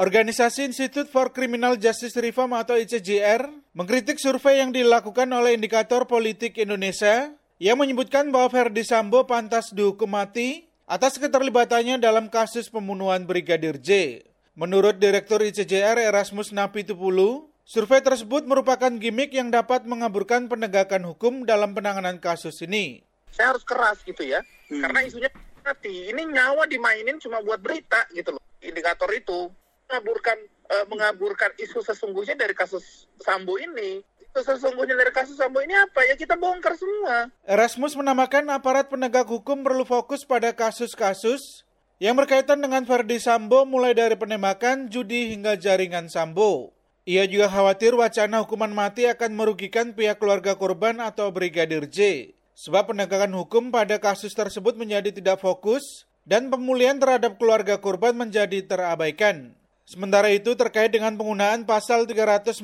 Organisasi Institute for Criminal Justice Reform atau ICJR mengkritik survei yang dilakukan oleh Indikator Politik Indonesia yang menyebutkan bahwa Ferdi Sambo pantas dihukum mati atas keterlibatannya dalam kasus pembunuhan Brigadir J. Menurut Direktur ICJR Erasmus Napitupulu, survei tersebut merupakan gimmick yang dapat mengaburkan penegakan hukum dalam penanganan kasus ini. Saya harus keras gitu ya, hmm. karena isunya mati. Ini nyawa dimainin cuma buat berita gitu loh. Indikator itu mengaburkan uh, mengaburkan isu sesungguhnya dari kasus Sambo ini. Isu sesungguhnya dari kasus Sambo ini apa? Ya kita bongkar semua. Erasmus menamakan aparat penegak hukum perlu fokus pada kasus-kasus yang berkaitan dengan Verdi Sambo mulai dari penembakan, judi hingga jaringan Sambo. Ia juga khawatir wacana hukuman mati akan merugikan pihak keluarga korban atau Brigadir J. Sebab penegakan hukum pada kasus tersebut menjadi tidak fokus dan pemulihan terhadap keluarga korban menjadi terabaikan. Sementara itu terkait dengan penggunaan pasal 340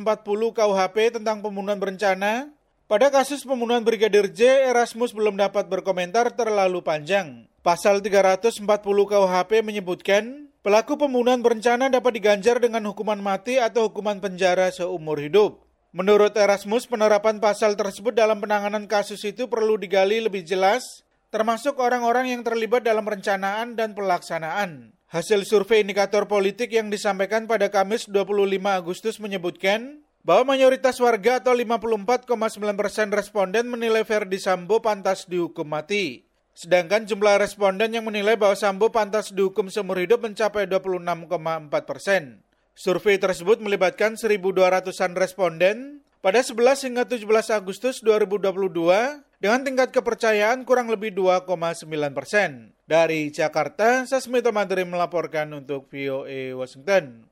KUHP tentang pembunuhan berencana, pada kasus pembunuhan Brigadir J, Erasmus belum dapat berkomentar terlalu panjang. Pasal 340 KUHP menyebutkan, pelaku pembunuhan berencana dapat diganjar dengan hukuman mati atau hukuman penjara seumur hidup. Menurut Erasmus, penerapan pasal tersebut dalam penanganan kasus itu perlu digali lebih jelas, termasuk orang-orang yang terlibat dalam perencanaan dan pelaksanaan. Hasil survei indikator politik yang disampaikan pada Kamis 25 Agustus menyebutkan bahwa mayoritas warga atau 54,9 persen responden menilai Verdi Sambo pantas dihukum mati. Sedangkan jumlah responden yang menilai bahwa Sambo pantas dihukum seumur hidup mencapai 26,4 persen. Survei tersebut melibatkan 1.200-an responden pada 11 hingga 17 Agustus 2022 dengan tingkat kepercayaan kurang lebih 2,9 persen. Dari Jakarta, Sasmito Madri melaporkan untuk VOA Washington.